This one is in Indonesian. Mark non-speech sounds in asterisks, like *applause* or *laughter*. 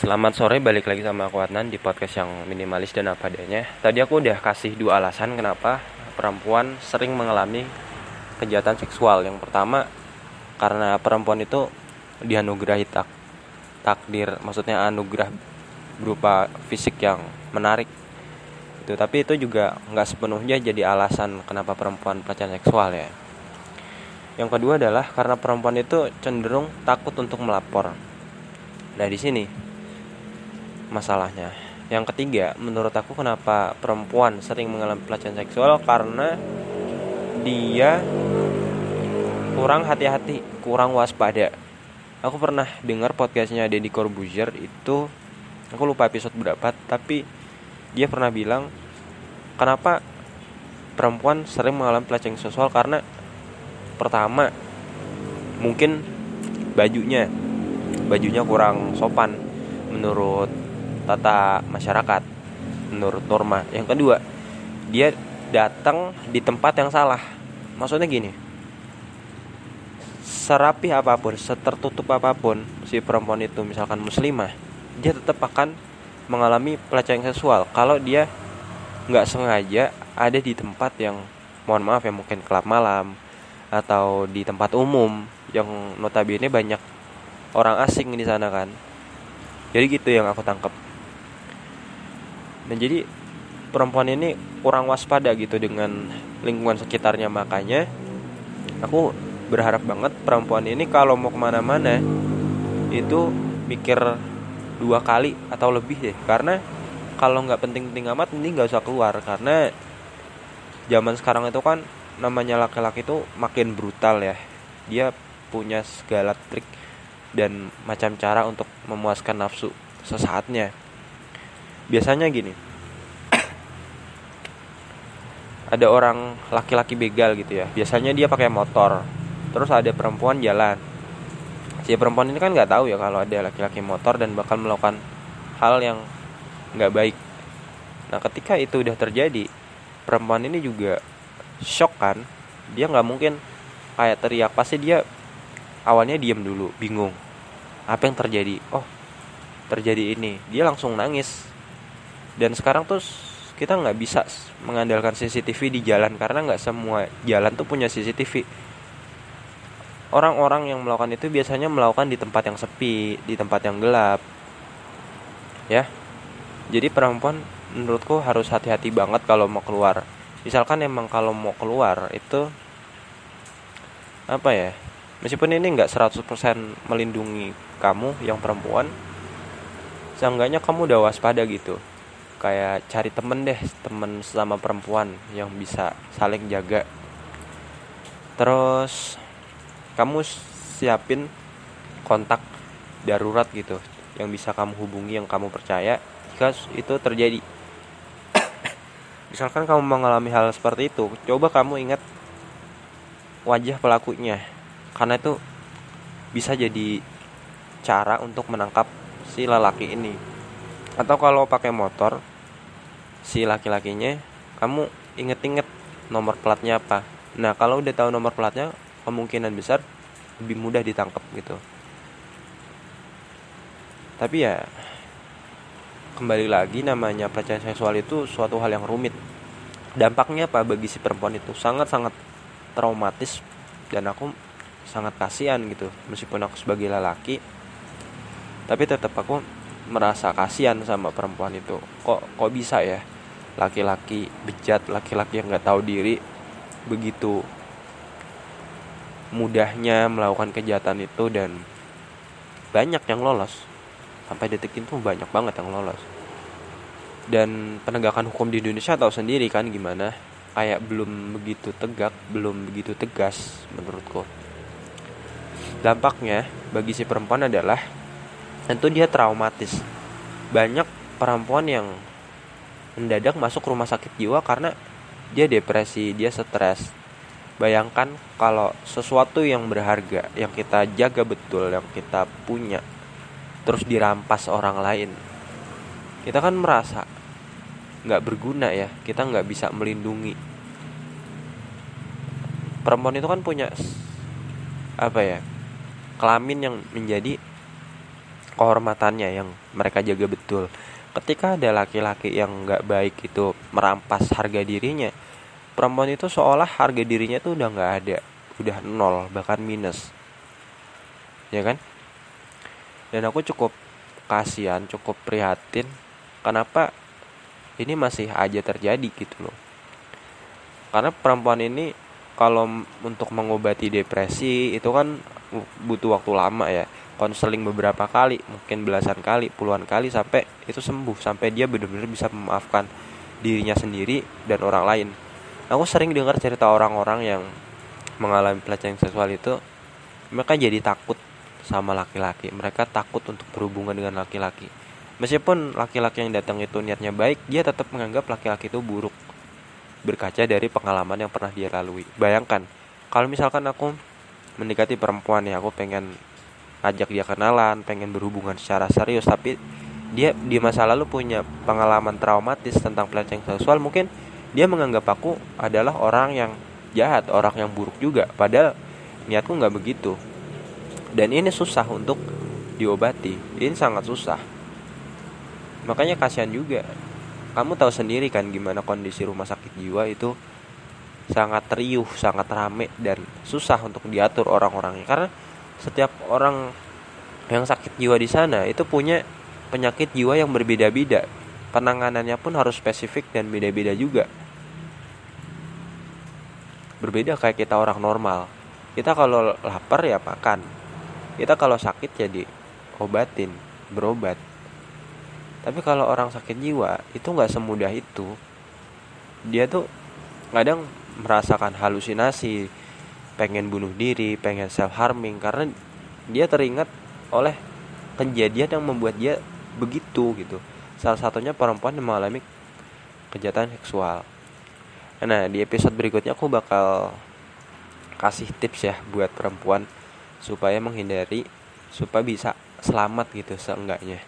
Selamat sore, balik lagi sama aku Adnan di podcast yang minimalis dan apa adanya. Tadi aku udah kasih dua alasan kenapa perempuan sering mengalami kejahatan seksual. Yang pertama, karena perempuan itu dianugerahi tak takdir, maksudnya anugerah berupa fisik yang menarik. Itu, tapi itu juga nggak sepenuhnya jadi alasan kenapa perempuan pelecehan seksual ya. Yang kedua adalah karena perempuan itu cenderung takut untuk melapor. Nah, di sini masalahnya. Yang ketiga, menurut aku kenapa perempuan sering mengalami pelecehan seksual karena dia kurang hati-hati, kurang waspada. Aku pernah dengar podcastnya Deddy Corbuzier itu, aku lupa episode berapa, tapi dia pernah bilang kenapa perempuan sering mengalami pelecehan seksual karena pertama mungkin bajunya bajunya kurang sopan menurut tata masyarakat menurut norma. Yang kedua dia datang di tempat yang salah. Maksudnya gini serapi apa pun setertutup apa pun si perempuan itu misalkan muslimah dia tetap akan mengalami pelecehan seksual. Kalau dia nggak sengaja ada di tempat yang mohon maaf ya mungkin klub malam atau di tempat umum yang notabene banyak orang asing di sana kan. Jadi gitu yang aku tangkap dan jadi perempuan ini kurang waspada gitu dengan lingkungan sekitarnya. Makanya aku berharap banget perempuan ini kalau mau ke mana-mana itu mikir dua kali atau lebih deh. Karena kalau nggak penting-penting amat ini nggak usah keluar. Karena zaman sekarang itu kan namanya laki-laki itu makin brutal ya. Dia punya segala trik dan macam cara untuk memuaskan nafsu sesaatnya biasanya gini. Ada orang laki-laki begal gitu ya. Biasanya dia pakai motor. Terus ada perempuan jalan. Si perempuan ini kan nggak tahu ya kalau ada laki-laki motor dan bakal melakukan hal yang nggak baik. Nah ketika itu udah terjadi perempuan ini juga shock kan. Dia nggak mungkin kayak teriak. Pasti dia awalnya diem dulu bingung. Apa yang terjadi? Oh terjadi ini. Dia langsung nangis dan sekarang tuh kita nggak bisa mengandalkan CCTV di jalan karena nggak semua jalan tuh punya CCTV orang-orang yang melakukan itu biasanya melakukan di tempat yang sepi di tempat yang gelap. Ya. Jadi perempuan menurutku harus hati-hati banget kalau mau keluar. Misalkan emang kalau mau keluar itu apa ya meskipun ini nggak 100% melindungi kamu yang perempuan seenggaknya kamu udah waspada gitu kayak cari temen deh temen sama perempuan yang bisa saling jaga. Terus kamu siapin kontak darurat gitu yang bisa kamu hubungi yang kamu percaya. Jika itu terjadi *coughs* misalkan kamu mengalami hal seperti itu coba kamu ingat wajah pelakunya. Karena itu bisa jadi cara untuk menangkap si lelaki ini. Atau kalau pakai motor si laki-lakinya kamu inget-inget nomor platnya apa. Nah kalau udah tahu nomor platnya kemungkinan besar lebih mudah ditangkap gitu. Tapi ya kembali lagi namanya pelecehan seksual itu suatu hal yang rumit. Dampaknya apa bagi si perempuan itu? Sangat-sangat traumatis dan aku sangat kasihan gitu. Meskipun aku sebagai lelaki tapi tetap aku merasa kasihan sama perempuan itu. Kok kok bisa ya? Laki-laki bejat laki-laki yang nggak tahu diri begitu mudahnya melakukan kejahatan itu dan banyak yang lolos. Sampai detik itu banyak banget yang lolos. Dan penegakan hukum di Indonesia tahu sendiri kan gimana? Kayak belum begitu tegak belum begitu tegas menurutku. Dampaknya bagi si perempuan adalah tentu dia traumatis. Banyak perempuan yang mendadak masuk rumah sakit jiwa karena dia depresi dia stres. Bayangkan kalau sesuatu yang berharga yang kita jaga betul yang kita punya terus dirampas orang lain kita kan merasa nggak berguna ya kita nggak bisa melindungi. Perempuan itu kan punya apa ya kelamin yang menjadi kehormatannya yang mereka jaga betul. Ketika ada laki-laki yang nggak baik itu merampas harga dirinya perempuan itu seolah harga dirinya tuh udah nggak ada udah nol bahkan minus. Ya kan? Dan aku cukup kasihan cukup prihatin kenapa ini masih aja terjadi gitu loh. Karena perempuan ini kalau untuk mengobati depresi itu kan butuh waktu lama ya. Konseling beberapa kali mungkin belasan kali puluhan kali sampai itu sembuh sampai dia benar-benar bisa memaafkan dirinya sendiri dan orang lain. Aku sering dengar cerita orang-orang yang mengalami pelecehan seksual itu mereka jadi takut sama laki-laki. Mereka takut untuk berhubungan dengan laki-laki. Meskipun laki-laki yang datang itu niatnya baik dia tetap menganggap laki-laki itu buruk. Berkaca dari pengalaman yang pernah dia lalui. Bayangkan kalau misalkan aku mendekati perempuan ya. Aku pengen ajak dia kenalan pengen berhubungan secara serius. Tapi dia di masa lalu punya pengalaman traumatis tentang pelecehan seksual. Mungkin dia menganggap aku adalah orang yang jahat orang yang buruk juga. Padahal niatku nggak begitu. Dan ini susah untuk diobati. Ini sangat susah. Makanya kasihan juga. Kamu tahu sendiri kan gimana kondisi rumah sakit jiwa itu sangat riuh sangat rame dan susah untuk diatur orang-orangnya. Karena setiap orang yang sakit jiwa di sana itu punya penyakit jiwa yang berbeda-beda. Penanganannya pun harus spesifik dan beda-beda juga. Berbeda kayak kita orang normal. Kita kalau lapar ya makan. Kita kalau sakit jadi obatin berobat. Tapi kalau orang sakit jiwa itu nggak semudah itu. Dia tuh kadang merasakan halusinasi pengen bunuh diri pengen self harming karena dia teringat oleh kejadian yang membuat dia begitu gitu. Salah satunya perempuan yang mengalami kejahatan seksual. Nah di episode berikutnya aku bakal kasih tips ya buat perempuan supaya menghindari supaya bisa selamat gitu seenggaknya